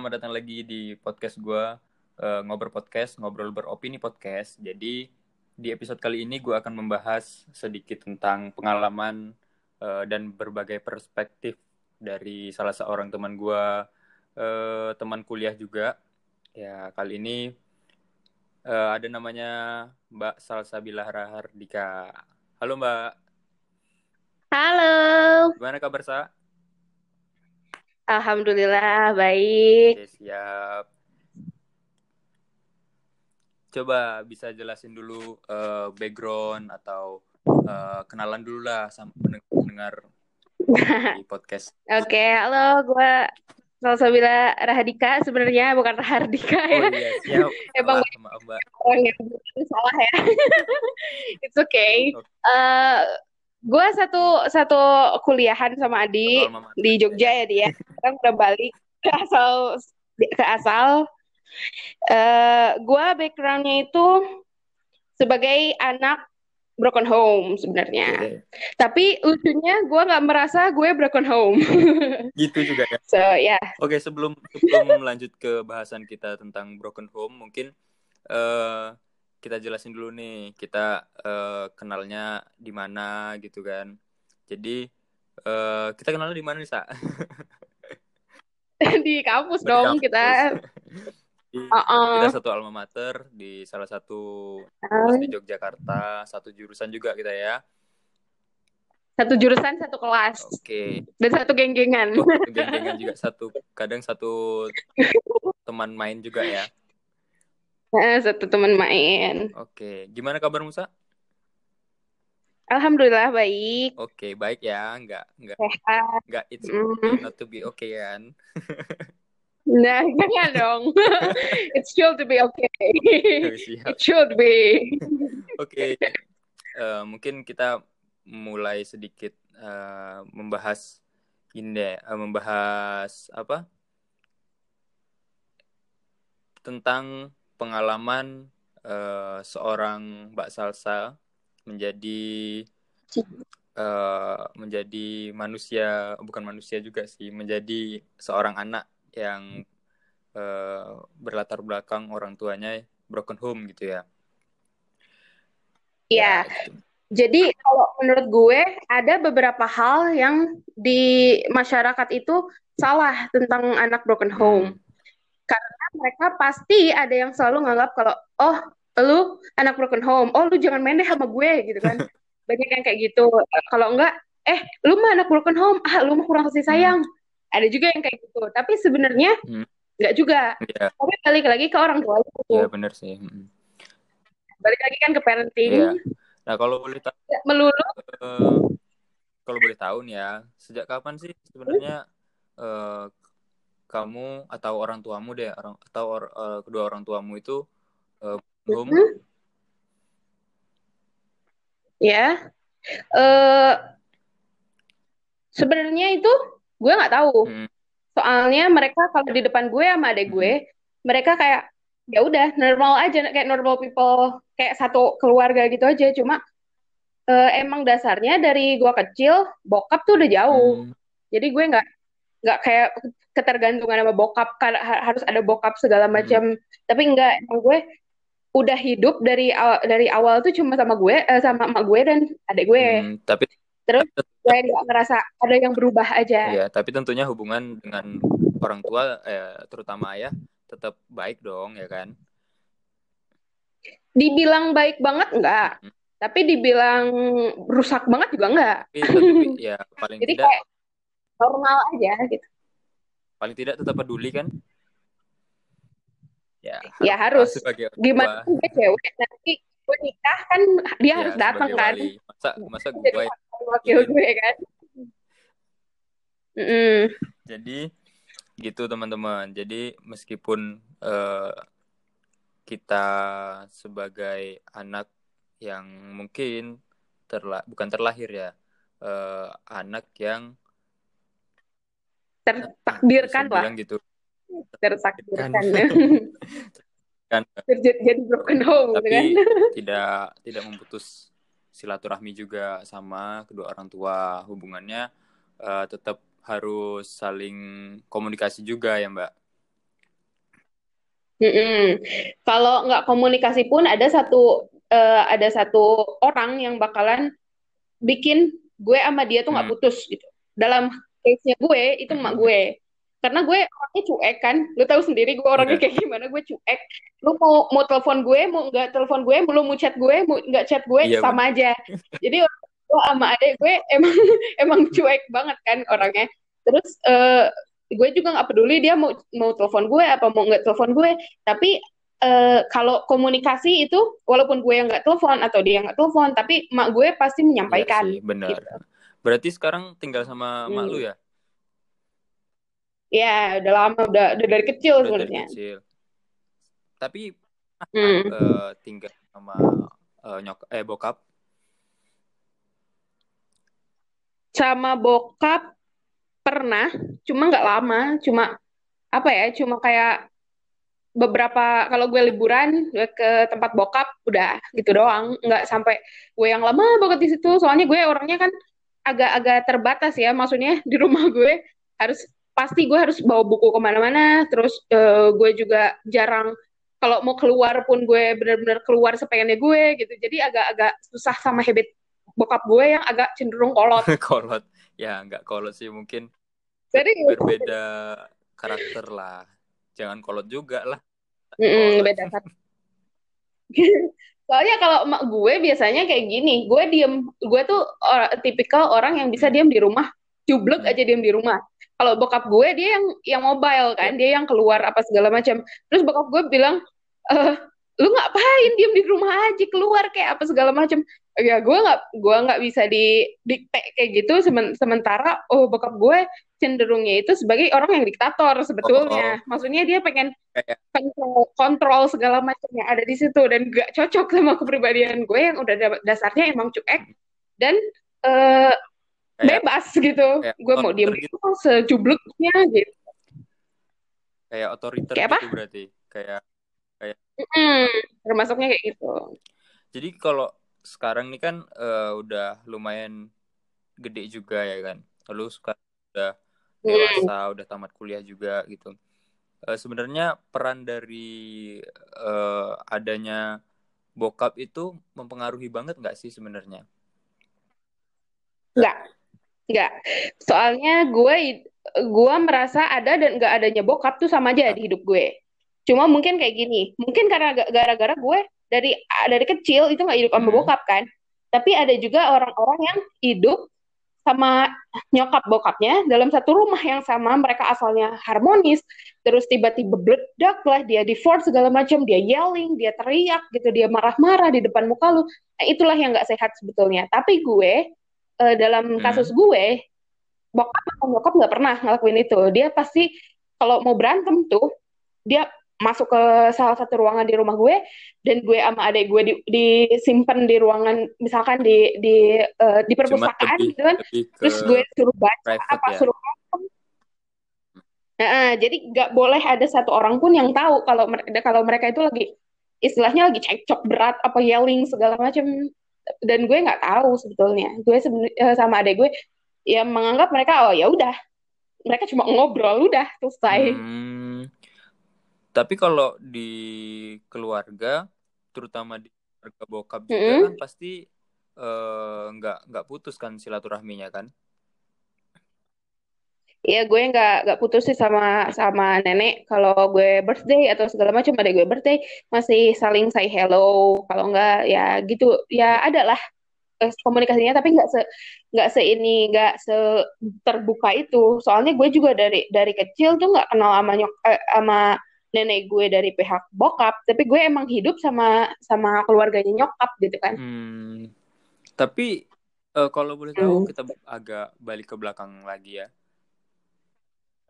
Selamat datang lagi di podcast gue, uh, Ngobrol Podcast, Ngobrol Beropini Podcast. Jadi, di episode kali ini gue akan membahas sedikit tentang pengalaman uh, dan berbagai perspektif dari salah seorang teman gue, uh, teman kuliah juga. Ya, kali ini uh, ada namanya Mbak Salsabila Rahardika. Halo Mbak. Halo. Gimana kabar Sa? Alhamdulillah baik. Oke, siap. Coba bisa jelasin dulu uh, background atau uh, kenalan dulu lah sama pendengar di podcast. Oke, okay, halo, gue Salsabila Rahadika sebenarnya bukan Rahardika ya. Oh iya, siap. Emang maaf, Mbak. Orang yang salah ya. It's okay. okay. Uh, gue satu satu kuliahan sama Adi di Jogja ya dia sekarang udah balik ke asal ke asal. Uh, gue backgroundnya itu sebagai anak broken home sebenarnya. Okay. tapi lucunya gue nggak merasa gue broken home. Gitu juga ya. So ya. Yeah. oke okay, sebelum sebelum lanjut ke bahasan kita tentang broken home mungkin uh, kita jelasin dulu nih kita uh, kenalnya di mana gitu kan jadi uh, kita kenalnya di mana nih sa di kampus dong kampus. kita di, uh -uh. kita satu alma mater di salah satu uh. di Yogyakarta satu jurusan juga kita ya satu jurusan satu kelas oke okay. dan satu geng-gengan oh, geng-gengan juga satu kadang satu teman main juga ya Nah, satu teman main. Oke, gimana kabar Musa? Alhamdulillah baik. Oke, baik ya, nggak nggak Sehat. nggak it's mm. not to be okay kan? nah, jangan dong. It should to be okay. It should be. Oke, okay. uh, mungkin kita mulai sedikit uh, membahas ini deh, uh, membahas apa? Tentang pengalaman uh, seorang Mbak Salsa menjadi uh, menjadi manusia bukan manusia juga sih menjadi seorang anak yang uh, berlatar belakang orang tuanya broken home gitu ya. Iya. Ya, gitu. Jadi kalau menurut gue ada beberapa hal yang di masyarakat itu salah tentang anak broken home. Hmm karena mereka pasti ada yang selalu nganggap kalau oh lu anak broken home. Oh lu jangan main deh sama gue gitu kan. Banyak yang kayak gitu. Kalau enggak eh lu mah anak broken home. Ah lu mah kurang kasih sayang. Hmm. ada juga yang kayak gitu. Tapi sebenarnya hmm. enggak juga. Yeah. tapi balik lagi ke orang tua itu. Iya yeah, benar sih. Hmm. balik lagi kan ke parenting. Yeah. nah kalau boleh tahu ya, melulu. Uh, kalau boleh tahu nih ya sejak kapan sih sebenarnya uh, kamu atau orang tuamu deh orang atau or, uh, kedua orang tuamu itu uh, belum mm -hmm. ya uh, sebenarnya itu gue nggak tahu hmm. soalnya mereka kalau di depan gue sama adek gue hmm. mereka kayak ya udah normal aja kayak normal people kayak satu keluarga gitu aja cuma uh, emang dasarnya dari gue kecil bokap tuh udah jauh hmm. jadi gue nggak nggak kayak ketergantungan sama bokap harus ada bokap segala hmm. macam hmm. tapi enggak emang gue udah hidup dari awal, dari awal tuh cuma sama gue eh, sama emak gue dan adik gue hmm, tapi terus gue nggak ngerasa ada yang berubah aja ya tapi tentunya hubungan dengan orang tua eh, terutama ayah tetap baik dong ya kan dibilang baik banget enggak hmm. tapi dibilang rusak banget juga enggak tapi, ya paling jadi tidak kayak normal aja gitu paling tidak tetap peduli kan? Ya ya harus. gimana gue cewek? Nanti gue nikah kan dia ya, harus datang kan. masa masa gue wakil gue kan. Mm. jadi gitu teman-teman. Jadi meskipun uh, kita sebagai anak yang mungkin terla bukan terlahir ya uh, anak yang tertakdirkan lah gitu tertakdirkan kan jadi broken home tapi kan? tidak tidak memutus silaturahmi juga sama kedua orang tua hubungannya uh, tetap harus saling komunikasi juga ya Mbak. Mm -mm. Kalau nggak komunikasi pun ada satu uh, ada satu orang yang bakalan bikin gue sama dia tuh nggak hmm. putus gitu. Dalam case-nya gue itu emak gue. Karena gue orangnya cuek kan, lu tahu sendiri gue orangnya yeah. kayak gimana, gue cuek. Lu mau mau telepon gue, mau nggak telepon gue, belum mau chat gue, mau nggak chat gue, yeah, sama man. aja. Jadi gue sama adek gue emang emang cuek banget kan orangnya. Terus uh, gue juga nggak peduli dia mau mau telepon gue apa mau nggak telepon gue tapi uh, kalau komunikasi itu walaupun gue yang nggak telepon atau dia nggak telepon tapi mak gue pasti menyampaikan ya sih, benar gitu. Berarti sekarang tinggal sama hmm. mak lu ya? Ya udah lama udah udah dari kecil sebenarnya. tapi hmm. uh, tinggal sama uh, nyok eh bokap? Sama bokap pernah cuma nggak lama cuma apa ya cuma kayak beberapa kalau gue liburan gue ke tempat bokap udah gitu doang. Nggak sampai gue yang lama banget di situ soalnya gue orangnya kan agak-agak terbatas ya maksudnya di rumah gue harus pasti gue harus bawa buku ke mana-mana terus uh, gue juga jarang kalau mau keluar pun gue benar-benar keluar sepengennya gue gitu jadi agak-agak susah sama habit bokap gue yang agak cenderung kolot. Kolot. Ya nggak kolot sih mungkin Jadi, berbeda karakter lah. Jangan kolot juga lah. Mm -mm, beda soalnya kalau emak gue biasanya kayak gini gue diem gue tuh or, tipikal orang yang bisa diem di rumah jublek aja diem di rumah. Kalau bokap gue dia yang yang mobile kan dia yang keluar apa segala macam. Terus bokap gue bilang eh lu ngapain diem di rumah aja keluar kayak apa segala macam ya gue nggak gue nggak bisa di dikte kayak gitu. Sementara oh bokap gue cenderungnya itu sebagai orang yang diktator sebetulnya. Oh. maksudnya dia pengen kontrol, kontrol segala macam yang ada di situ dan gak cocok sama kepribadian gue yang udah dasarnya emang cuek dan uh, bebas gitu. gue mau diem gitu. sejubluknya gitu. Kayak otoriter kayak gitu berarti. Kayak kayak mm, termasuknya kayak gitu. Jadi kalau sekarang ini kan uh, udah lumayan gede juga ya kan. Lalu sekarang udah dewasa, hmm. udah tamat kuliah juga gitu. Uh, Sebenarnya peran dari uh, adanya bokap itu mempengaruhi banget nggak sih sebenarnya? Nggak, nggak. Soalnya gue gue merasa ada dan nggak adanya bokap tuh sama aja di hidup gue. Cuma mungkin kayak gini, mungkin karena gara-gara gue dari dari kecil itu nggak hidup sama hmm. bokap kan tapi ada juga orang-orang yang hidup sama nyokap bokapnya dalam satu rumah yang sama mereka asalnya harmonis terus tiba-tiba beledak lah dia divorce segala macam dia yelling dia teriak gitu dia marah-marah di depan muka lu nah, itulah yang nggak sehat sebetulnya tapi gue uh, dalam hmm. kasus gue bokap atau nyokap nggak pernah ngelakuin itu dia pasti kalau mau berantem tuh dia masuk ke salah satu ruangan di rumah gue dan gue sama adik gue di, disimpan di ruangan misalkan di di uh, di perpustakaan gitu kan. terus gue suruh baca apa ya? suruh Nah, jadi nggak boleh ada satu orang pun yang tahu kalau mereka kalau mereka itu lagi istilahnya lagi cekcok berat apa yelling segala macam dan gue nggak tahu sebetulnya. Gue uh, sama adik gue ya menganggap mereka oh ya udah. Mereka cuma ngobrol udah selesai. Hmm tapi kalau di keluarga, terutama di keluarga bokap juga mm -hmm. kan pasti uh, nggak nggak putus kan silaturahminya kan? Iya, gue nggak nggak putus sih sama sama nenek. Kalau gue birthday atau segala macam ada gue birthday masih saling say hello. Kalau nggak ya gitu ya ada lah eh, komunikasinya tapi nggak se nggak se ini nggak se terbuka itu. Soalnya gue juga dari dari kecil tuh nggak kenal sama nyok eh, sama nenek gue dari pihak bokap tapi gue emang hidup sama sama keluarganya nyokap gitu kan hmm. tapi uh, kalau boleh tahu hmm. kita agak balik ke belakang lagi ya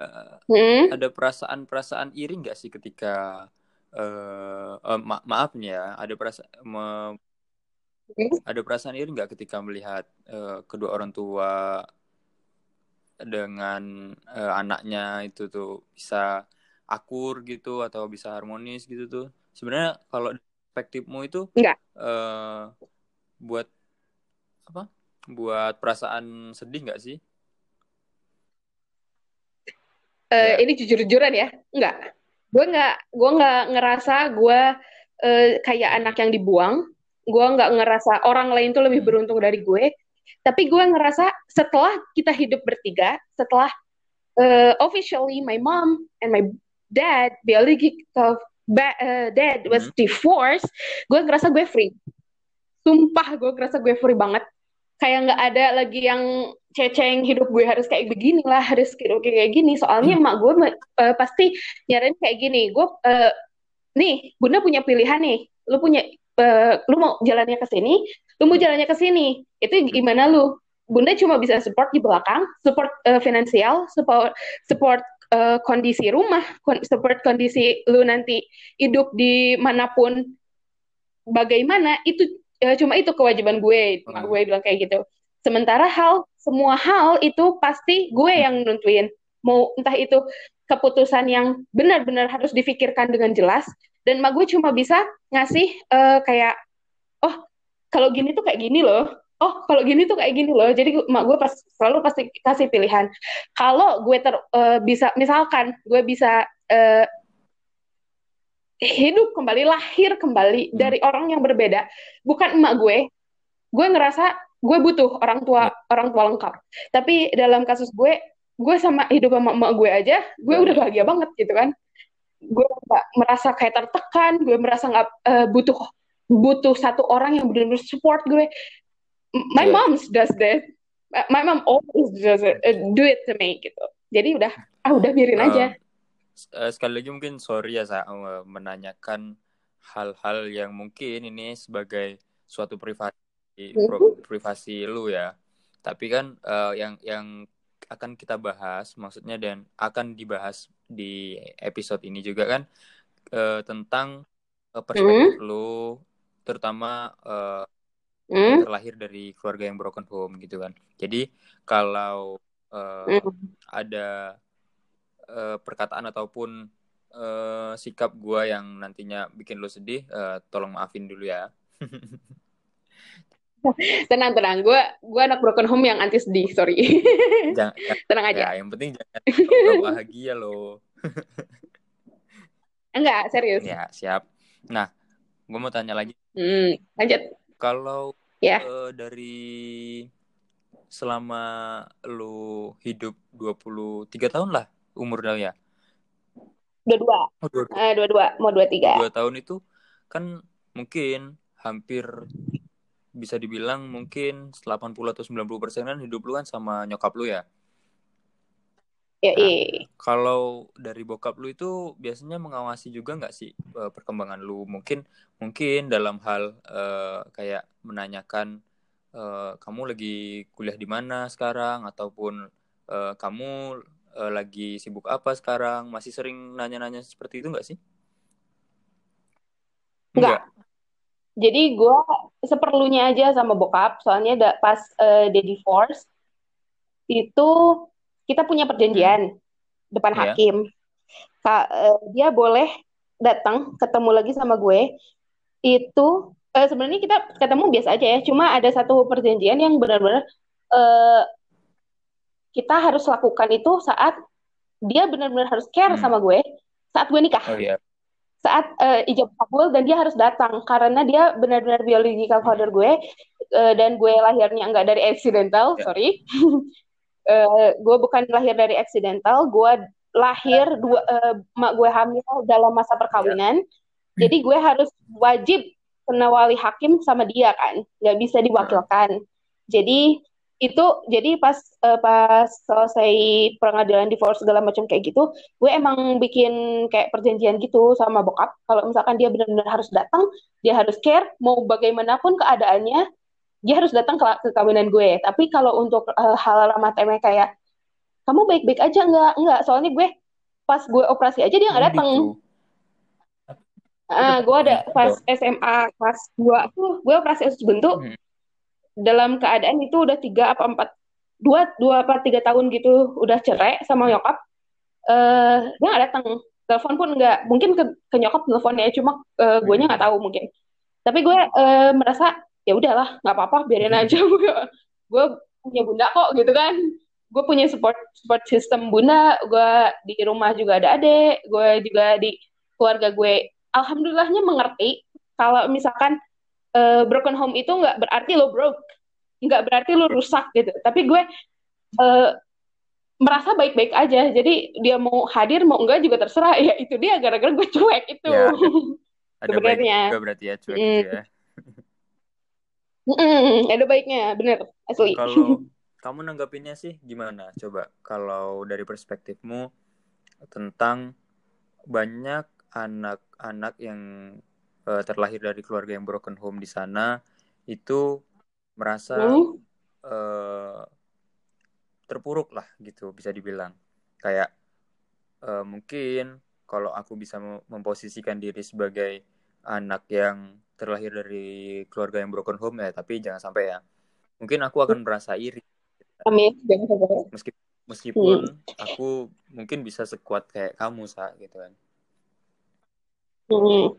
uh, hmm. ada perasaan-perasaan iri nggak sih ketika uh, uh, ma maaf nih ya ada perasaan me hmm. ada perasaan iri nggak ketika melihat uh, kedua orang tua dengan uh, anaknya itu tuh bisa akur gitu atau bisa harmonis gitu tuh. Sebenarnya kalau perspektifmu itu enggak uh, buat apa? Buat perasaan sedih nggak sih? Uh, yeah. ini jujur-jujuran ya? Nggak. Gue nggak gue nggak ngerasa gue uh, kayak anak yang dibuang. Gue nggak ngerasa orang lain tuh lebih beruntung dari gue. Tapi gue ngerasa setelah kita hidup bertiga setelah uh, officially my mom and my dad biological uh, dad was hmm. divorced gue ngerasa gue free. Sumpah gue ngerasa gue free banget. Kayak nggak ada lagi yang ceceng hidup gue harus kayak begini lah harus kayak kayak gini. Soalnya hmm. emak gue uh, pasti nyariin kayak gini. Gue uh, nih bunda punya pilihan nih. Lu punya uh, lu mau jalannya ke sini lu mau jalannya ke sini. Itu gimana lu? Bunda cuma bisa support di belakang support uh, finansial support support uh, kondisi rumah support kondisi lu nanti hidup di mana pun bagaimana itu uh, cuma itu kewajiban gue hmm. gue bilang kayak gitu Sementara hal semua hal itu pasti gue yang nentuin. Mau entah itu keputusan yang benar-benar harus difikirkan dengan jelas dan mak gue cuma bisa ngasih uh, kayak oh kalau gini tuh kayak gini loh. Oh, kalau gini tuh kayak gini loh. Jadi mak gue pas selalu pasti kasih pilihan. Kalau gue ter uh, bisa misalkan gue bisa uh, hidup kembali, lahir kembali hmm. dari orang yang berbeda, bukan emak gue. Gue ngerasa gue butuh orang tua hmm. orang tua lengkap tapi dalam kasus gue gue sama hidup sama emak gue aja gue udah bahagia banget gitu kan gue gak merasa kayak tertekan gue merasa nggak uh, butuh butuh satu orang yang benar-benar support gue my yeah. mom does that my mom always does it, uh, do it to me gitu jadi udah ah udah biarin uh, aja uh, sekali lagi mungkin sorry ya saya uh, menanyakan hal-hal yang mungkin ini sebagai suatu privasi Mm-hmm. privasi lu ya. Tapi kan uh, yang yang akan kita bahas maksudnya dan akan dibahas di episode ini juga kan uh, tentang uh, perspektif mm. lu terutama uh, mm. terlahir dari keluarga yang broken home gitu kan. Jadi kalau uh, mm. ada uh, perkataan ataupun uh, sikap gua yang nantinya bikin lu sedih, uh, tolong maafin dulu ya. tenang tenang. Gue gue anak broken home yang anti sedih sorry. Jangan, tenang aja. Ya, yang penting jangan bahagia loh. Enggak serius. Ya siap. Nah gue mau tanya lagi. Hmm, lanjut. Kalau ya. uh, dari selama lu hidup 23 tahun lah umur ya dua dua oh, dua, dua. Uh, dua dua mau dua tiga dua tahun itu kan mungkin hampir bisa dibilang mungkin 80 atau 90 persen kan hidup lu kan sama nyokap lu ya. Ya, nah, kalau dari bokap lu itu biasanya mengawasi juga nggak sih uh, perkembangan lu? Mungkin mungkin dalam hal uh, kayak menanyakan uh, kamu lagi kuliah di mana sekarang ataupun uh, kamu uh, lagi sibuk apa sekarang? Masih sering nanya-nanya seperti itu nggak sih? Enggak. Jadi gue seperlunya aja sama bokap, soalnya da, pas uh, dia divorce itu kita punya perjanjian hmm. depan yeah. hakim. Ka, uh, dia boleh datang ketemu lagi sama gue. Itu uh, sebenarnya kita ketemu biasa aja ya, cuma ada satu perjanjian yang benar-benar uh, kita harus lakukan itu saat dia benar-benar harus care hmm. sama gue saat gue nikah. Oh, yeah saat uh, ijab kabul dan dia harus datang karena dia benar-benar biological father gue uh, dan gue lahirnya enggak dari accidental yeah. sorry uh, gue bukan lahir dari accidental gue lahir dua uh, mak gue hamil dalam masa perkawinan yeah. jadi gue harus wajib kena wali hakim sama dia kan nggak bisa diwakilkan. Jadi itu jadi pas uh, pas selesai pengadilan divorce segala macam kayak gitu gue emang bikin kayak perjanjian gitu sama bokap. Kalau misalkan dia benar-benar harus datang dia harus care mau bagaimanapun keadaannya dia harus datang ke, ke kawinan gue. Tapi kalau untuk uh, hal lama temanya kayak kamu baik-baik aja nggak? Nggak soalnya gue pas gue operasi aja dia nggak datang. Ah, uh, gue ada pas SMA kelas 2 tuh gue operasi usus buntu hmm. Dalam keadaan itu udah tiga apa empat dua dua apa tiga tahun gitu udah cerai sama nyokap. Uh, dia nggak datang. Telepon pun nggak. Mungkin ke, ke nyokap teleponnya cuma uh, gue nya nggak tahu mungkin. Tapi gue uh, merasa ya udahlah nggak apa-apa biarin aja. Gue gue punya bunda kok gitu kan. Gue punya support support system bunda gue di rumah juga ada adik gue juga di keluarga gue. Alhamdulillahnya mengerti kalau misalkan uh, broken home itu nggak berarti lo broke nggak berarti lo rusak gitu. Tapi gue uh, merasa baik-baik aja. Jadi dia mau hadir mau enggak juga terserah. Ya itu dia gara-gara gue cuek itu. Ya, ada, ada sebenarnya. berarti ya cuek mm. gitu ya mm, ada baiknya bener asli kalau kamu nanggapinnya sih gimana? Coba kalau dari perspektifmu tentang banyak anak-anak yang uh, terlahir dari keluarga yang broken home di sana itu merasa hmm? uh, terpuruk lah gitu bisa dibilang kayak uh, mungkin kalau aku bisa memposisikan diri sebagai anak yang terlahir dari keluarga yang broken home ya tapi jangan sampai ya mungkin aku akan merasa iri Amin. Meskipun, meskipun hmm. aku mungkin bisa sekuat kayak kamu sa gitu kan. Hmm.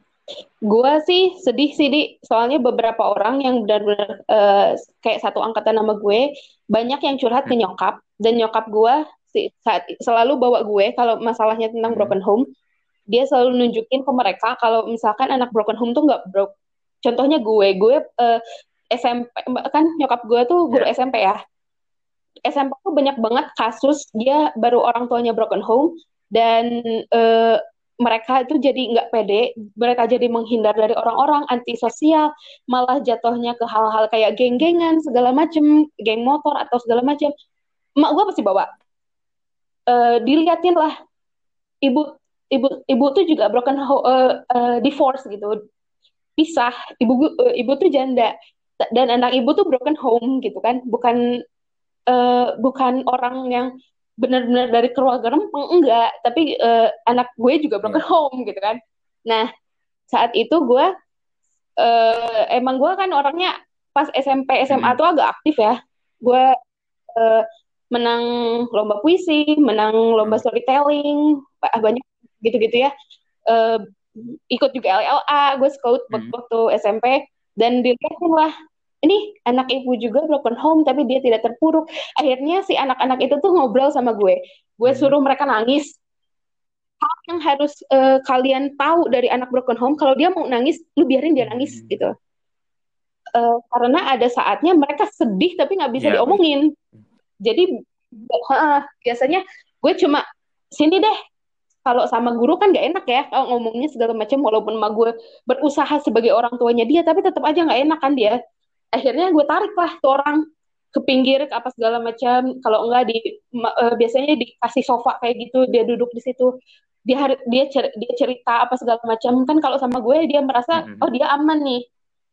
Gua sih sedih sih di soalnya beberapa orang yang benar-benar uh, kayak satu angkatan nama gue banyak yang curhat ke hmm. nyokap dan nyokap gue si, saat selalu bawa gue kalau masalahnya tentang hmm. broken home dia selalu nunjukin ke mereka kalau misalkan anak broken home tuh nggak broke contohnya gue gue uh, eh, SMP kan nyokap gue tuh guru yeah. SMP ya SMP tuh banyak banget kasus dia baru orang tuanya broken home dan uh, mereka itu jadi nggak pede, mereka jadi menghindar dari orang-orang, antisosial, malah jatuhnya ke hal-hal kayak geng-gengan segala macem, geng motor atau segala macem. Mak gue pasti bawa. Uh, diliatin lah, ibu ibu ibu tuh juga broken home, uh, uh, divorce gitu, pisah. Ibu uh, ibu tuh janda dan anak ibu tuh broken home gitu kan, bukan uh, bukan orang yang benar-benar dari keluarga rempeng enggak tapi uh, anak gue juga broken yeah. home gitu kan nah saat itu gue uh, emang gue kan orangnya pas SMP SMA hmm. tuh agak aktif ya gue uh, menang lomba puisi menang lomba hmm. storytelling banyak gitu-gitu ya uh, ikut juga LLA gue scout hmm. waktu SMP dan dilihatin lah ini anak ibu juga broken home tapi dia tidak terpuruk akhirnya si anak-anak itu tuh ngobrol sama gue gue hmm. suruh mereka nangis hal yang harus uh, kalian tahu dari anak broken home kalau dia mau nangis lu biarin dia nangis hmm. gitu uh, karena ada saatnya mereka sedih tapi nggak bisa yeah. diomongin jadi uh, biasanya gue cuma sini deh kalau sama guru kan gak enak ya kalau ngomongnya segala macam walaupun emak gue berusaha sebagai orang tuanya dia tapi tetap aja nggak enak kan dia. Akhirnya gue tarik lah tuh orang ke pinggir ke apa segala macam. Kalau enggak di uh, biasanya dikasih sofa kayak gitu dia duduk di situ. Dia dia cer dia cerita apa segala macam. Kan kalau sama gue dia merasa mm -hmm. oh dia aman nih.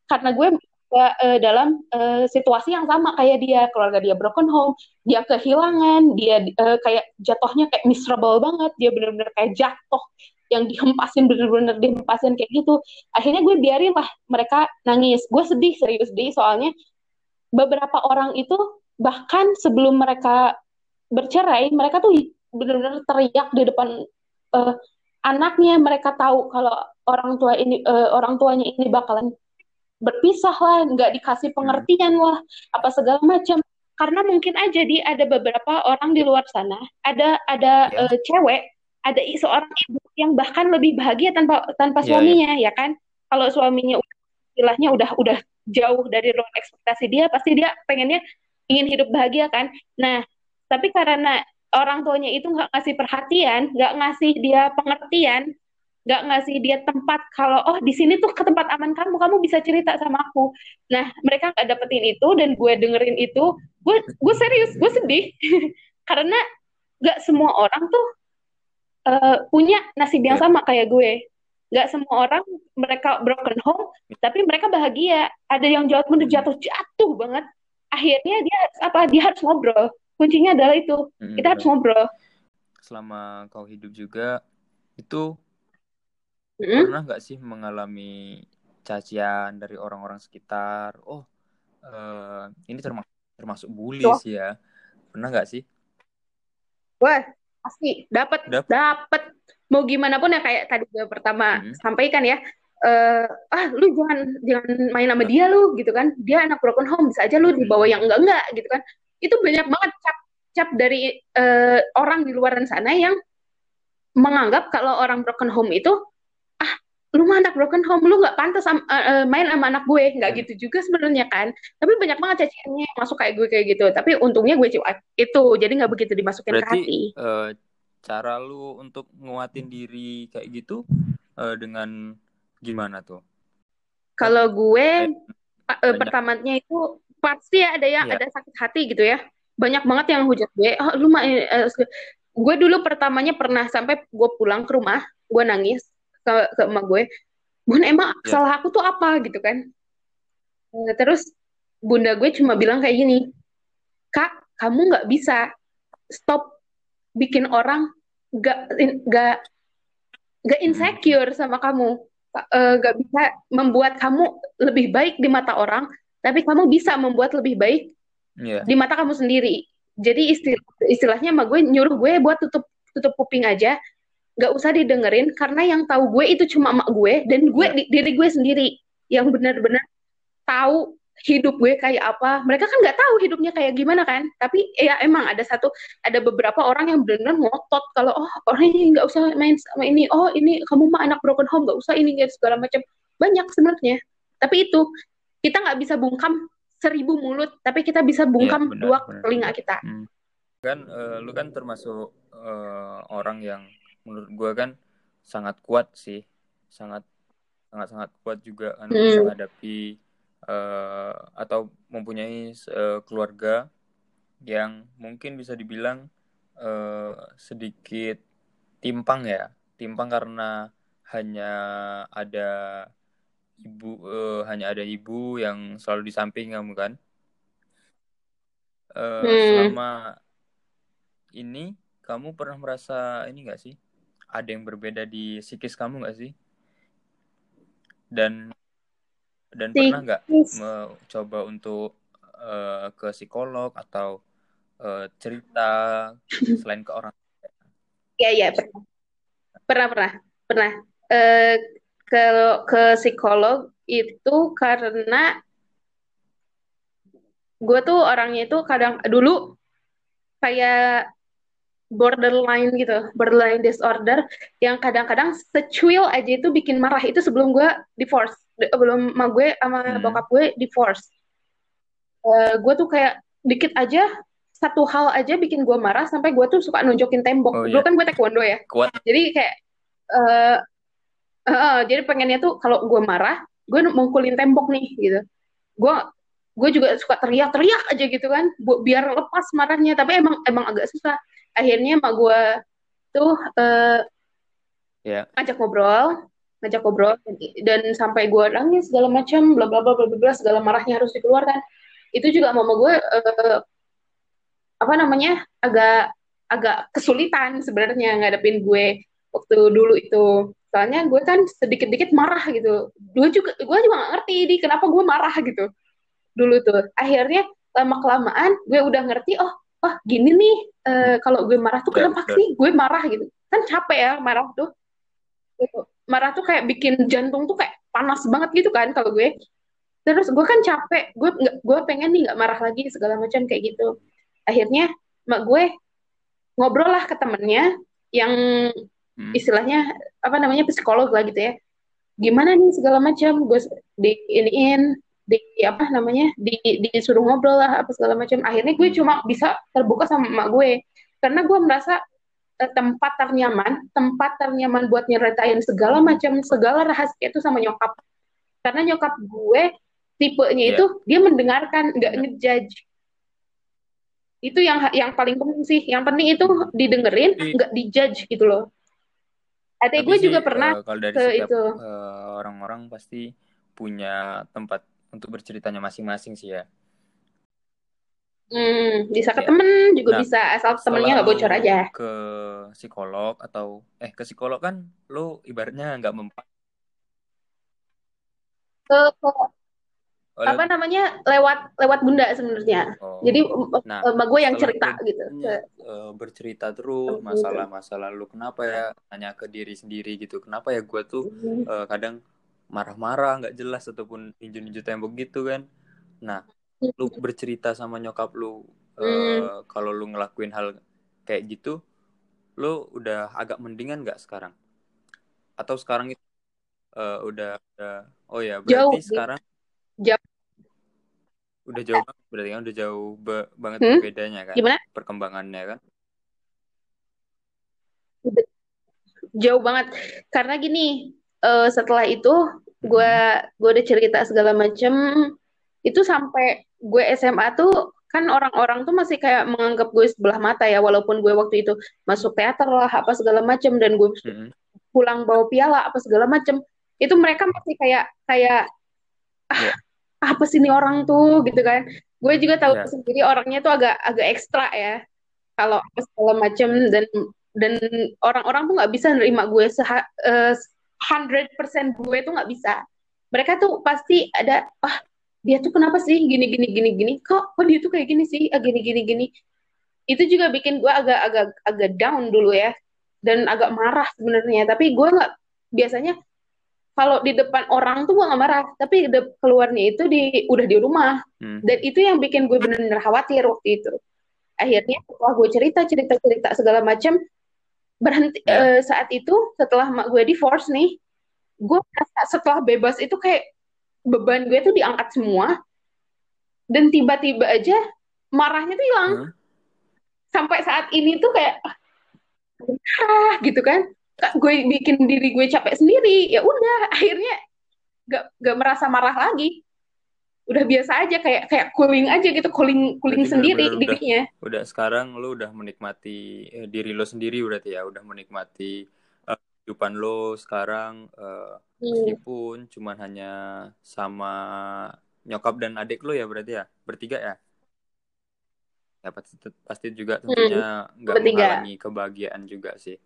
Karena gue uh, dalam uh, situasi yang sama kayak dia. Keluarga dia broken home dia kehilangan dia uh, kayak jatuhnya kayak miserable banget. Dia benar-benar kayak jatuh. Yang dihempasin bener-bener dihempasin kayak gitu. Akhirnya gue biarin lah mereka nangis. Gue sedih serius deh soalnya beberapa orang itu bahkan sebelum mereka bercerai mereka tuh bener-bener teriak di depan uh, anaknya. Mereka tahu kalau orang tua ini uh, orang tuanya ini bakalan berpisah lah nggak dikasih pengertian lah apa segala macam karena mungkin aja di ada beberapa orang di luar sana ada ada ya. uh, cewek ada seorang ibu yang bahkan lebih bahagia tanpa tanpa yeah, suaminya yeah. ya kan kalau suaminya istilahnya udah udah jauh dari ruang ekspektasi dia pasti dia pengennya ingin hidup bahagia kan nah tapi karena orang tuanya itu nggak ngasih perhatian nggak ngasih dia pengertian nggak ngasih dia tempat kalau oh di sini tuh ke tempat aman kamu kamu bisa cerita sama aku nah mereka nggak dapetin itu dan gue dengerin itu gue gue serius gue sedih karena nggak semua orang tuh uh, punya nasib yang yeah. sama kayak gue. Gak semua orang mereka broken home, tapi mereka bahagia. Ada yang jatuh bener jatuh jatuh banget. Akhirnya dia harus apa? Dia harus ngobrol. Kuncinya adalah itu. Kita harus ngobrol. Selama kau hidup juga itu mm-hmm. pernah nggak sih mengalami cacian dari orang-orang sekitar? Oh, uh, ini termasuk termasuk bully sih ya. Pernah nggak sih? Wah, pasti dapat dapat mau gimana pun ya kayak tadi gue pertama hmm. sampaikan ya uh, ah lu jangan jangan main sama dia lu gitu kan dia anak broken home bisa aja lu dibawa yang enggak enggak gitu kan itu banyak banget cap cap dari uh, orang di luar sana yang menganggap kalau orang broken home itu lu mah anak broken home lu nggak pantas uh, uh, main sama anak gue. Nggak hmm. gitu juga sebenarnya kan. Tapi banyak banget caciannya yang masuk kayak gue kayak gitu. Tapi untungnya gue cuek itu jadi nggak begitu dimasukin Berarti, ke hati. uh, cara lu untuk nguatin diri kayak gitu uh, dengan gimana tuh? Kalau gue uh, pertamanya itu pasti ada yang ya. ada sakit hati gitu ya. Banyak banget yang hujat gue. Oh, lu mah uh, gue dulu pertamanya pernah sampai gue pulang ke rumah gue nangis ke ke emak gue bun emang yeah. salah aku tuh apa gitu kan eh, terus bunda gue cuma bilang kayak gini kak kamu nggak bisa stop bikin orang gak gak gak hmm. insecure sama kamu eh, gak bisa membuat kamu lebih baik di mata orang tapi kamu bisa membuat lebih baik yeah. di mata kamu sendiri jadi istilah, istilahnya sama gue nyuruh gue buat tutup tutup kuping aja nggak usah didengerin karena yang tahu gue itu cuma emak gue dan gue yeah. diri gue sendiri. Yang benar-benar tahu hidup gue kayak apa. Mereka kan nggak tahu hidupnya kayak gimana kan. Tapi ya emang ada satu ada beberapa orang yang benar-benar ngotot kalau oh orang ini nggak usah main sama ini. Oh ini kamu mah anak broken home nggak usah ini segala macam. Banyak sebenarnya. Tapi itu kita nggak bisa bungkam seribu mulut tapi kita bisa iya, bungkam ya, benar, dua benar. telinga kita. Hmm. kan uh, lu kan termasuk uh, orang yang menurut gue kan sangat kuat sih sangat sangat sangat kuat juga kan hmm. menghadapi uh, atau mempunyai uh, keluarga yang mungkin bisa dibilang uh, sedikit timpang ya timpang karena hanya ada ibu uh, hanya ada ibu yang selalu di samping kamu kan uh, hmm. selama ini kamu pernah merasa ini gak sih ada yang berbeda di psikis kamu gak sih? Dan dan pernah nggak mencoba untuk uh, ke psikolog atau uh, cerita selain ke orang? Iya iya pernah. Pernah pernah pernah. Uh, ke ke psikolog itu karena gue tuh orangnya itu kadang dulu kayak borderline gitu, borderline disorder yang kadang-kadang secuil aja itu bikin marah itu sebelum gue divorce, belum sama gue sama hmm. bokap gue divorce. Uh, gue tuh kayak dikit aja satu hal aja bikin gue marah sampai gue tuh suka nunjukin tembok. Oh, Dulu iya. kan gue taekwondo ya. Kuat. Jadi kayak uh, Uh, jadi pengennya tuh kalau gue marah, gue mengkulin tembok nih gitu. Gue gue juga suka teriak-teriak aja gitu kan, biar lepas marahnya. Tapi emang emang agak susah. Akhirnya mak gue tuh uh, yeah. ngajak ngobrol, ngajak ngobrol dan sampai gue nangis segala macam, bla bla bla bla bla segala marahnya harus dikeluarkan. Itu juga mama gue uh, apa namanya agak agak kesulitan sebenarnya ngadepin gue waktu dulu itu soalnya gue kan sedikit-dikit marah gitu gue juga gue juga gak ngerti di kenapa gue marah gitu dulu tuh akhirnya lama kelamaan gue udah ngerti oh oh gini nih uh, kalau gue marah tuh kenapa sih? Gue marah gitu. Kan capek ya marah tuh. Gitu. marah tuh kayak bikin jantung tuh kayak panas banget gitu kan kalau gue. Terus gue kan capek gue nggak gue pengen nih nggak marah lagi segala macam kayak gitu. Akhirnya mak gue ngobrol lah ke temennya yang hmm. istilahnya apa namanya psikolog lah gitu ya. Gimana nih segala macam? Gue di iniin di apa namanya di disuruh ngobrol lah apa segala macam. Akhirnya gue cuma bisa terbuka sama emak gue. Karena gue merasa eh, tempat ternyaman tempat ternyaman buat nyeritain segala macam segala rahasia itu sama nyokap. Karena nyokap gue tipenya yeah. itu dia mendengarkan nggak yeah. ngejudge. Itu yang yang paling penting sih. Yang penting itu didengerin nggak dijudge gitu loh. Adik gue juga pernah uh, kalau dari ke itu. Uh, orang-orang pasti punya tempat untuk berceritanya masing-masing sih ya. Hmm, bisa ke ya. temen juga nah, bisa asal temennya nggak bocor aja. Ke psikolog atau eh ke psikolog kan lo ibaratnya nggak mempan. Ke, ke oleh... apa namanya lewat lewat bunda sebenarnya oh. jadi nah, mbak gue yang cerita gitu uh, bercerita terus masalah masa lalu kenapa ya tanya ke diri sendiri gitu kenapa ya gue tuh uh, kadang marah-marah nggak jelas ataupun injun-injun tembok gitu kan. Nah lu bercerita sama nyokap lu hmm. uh, kalau lu ngelakuin hal kayak gitu lu udah agak mendingan nggak sekarang? Atau sekarang itu uh, udah, udah oh ya berarti jauh, sekarang jauh. Udah jauh banget berarti kan udah jauh be banget hmm? bedanya kan Gimana? perkembangannya kan? Jauh banget. Karena gini uh, setelah itu gue gue udah cerita segala macem. Itu sampai gue SMA tuh kan orang-orang tuh masih kayak menganggap gue sebelah mata ya walaupun gue waktu itu masuk teater lah apa segala macem dan gue mm-hmm. pulang bawa piala apa segala macem. Itu mereka masih kayak kayak ah, yeah apa sih ini orang tuh? Gitu kan. Gue juga tahu yeah. sendiri orangnya tuh agak agak ekstra ya. Kalau segala macam dan dan orang-orang tuh nggak bisa nerima gue seha, uh, 100% gue tuh nggak bisa. Mereka tuh pasti ada ah dia tuh kenapa sih gini gini gini gini? Kok kok dia tuh kayak gini sih? Ah, gini gini gini. Itu juga bikin gue agak agak agak down dulu ya. Dan agak marah sebenarnya. Tapi gue nggak biasanya kalau di depan orang tuh gue gak marah. Tapi de keluarnya itu di udah di rumah. Hmm. dan itu yang bikin gue bener-bener khawatir waktu itu. Akhirnya setelah gue cerita cerita cerita segala macam berhenti yeah. Ya. uh, saat itu setelah mak gue divorce nih gue setelah bebas itu kayak beban gue tuh diangkat semua dan tiba-tiba aja marahnya tuh hilang hmm. sampai saat ini tuh kayak ah gitu kan gue bikin diri gue capek sendiri ya udah akhirnya gak gak merasa marah lagi udah biasa aja kayak kayak cooling aja gitu cooling cooling berarti sendiri bener -bener dirinya udah, udah sekarang lo udah menikmati eh, diri lo sendiri berarti ya udah menikmati uh, kehidupan lo sekarang uh, hmm. meskipun cuman hanya sama nyokap dan adik lo ya berarti ya bertiga ya ya pasti pasti juga hmm. tentunya nggak hmm. menghalangi kebahagiaan juga sih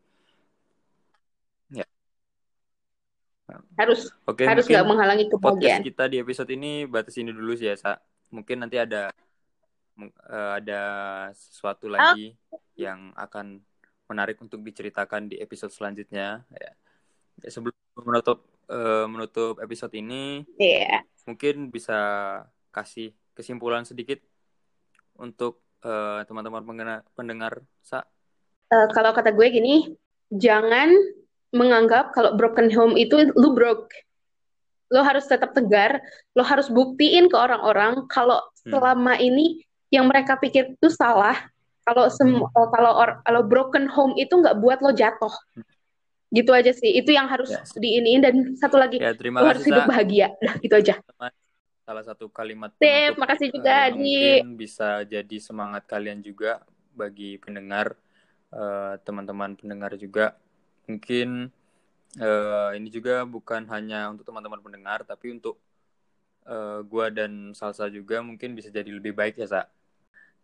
harus Oke, harus nggak menghalangi kebahagiaan. kita di episode ini batas ini dulu sih ya, Sa. Mungkin nanti ada uh, ada sesuatu lagi oh. yang akan menarik untuk diceritakan di episode selanjutnya ya. ya sebelum menutup uh, menutup episode ini, yeah. mungkin bisa kasih kesimpulan sedikit untuk uh, teman-teman pendengar, pendengar Sa. Uh, kalau kata gue gini, jangan menganggap kalau broken home itu lu broke. Lo harus tetap tegar, lo harus buktiin ke orang-orang kalau hmm. selama ini yang mereka pikir itu salah. Kalau semua hmm. kalau or, kalau broken home itu nggak buat lo jatuh. Gitu aja sih. Itu yang harus yes. diiniin dan satu lagi ya, terima lo harus hidup bahagia. Dah gitu aja. Salah satu kalimat Sip, makasih juga uh, Di. Bisa jadi semangat kalian juga bagi pendengar uh, teman-teman pendengar juga mungkin uh, ini juga bukan hanya untuk teman-teman pendengar tapi untuk uh, gua dan Salsa juga mungkin bisa jadi lebih baik ya Sa.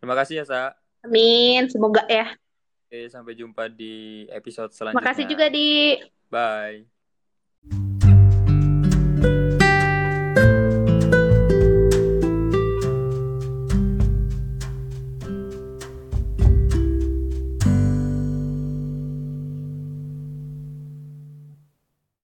Terima kasih ya Sa. Amin, semoga ya. Oke, sampai jumpa di episode selanjutnya. Makasih juga di. Bye.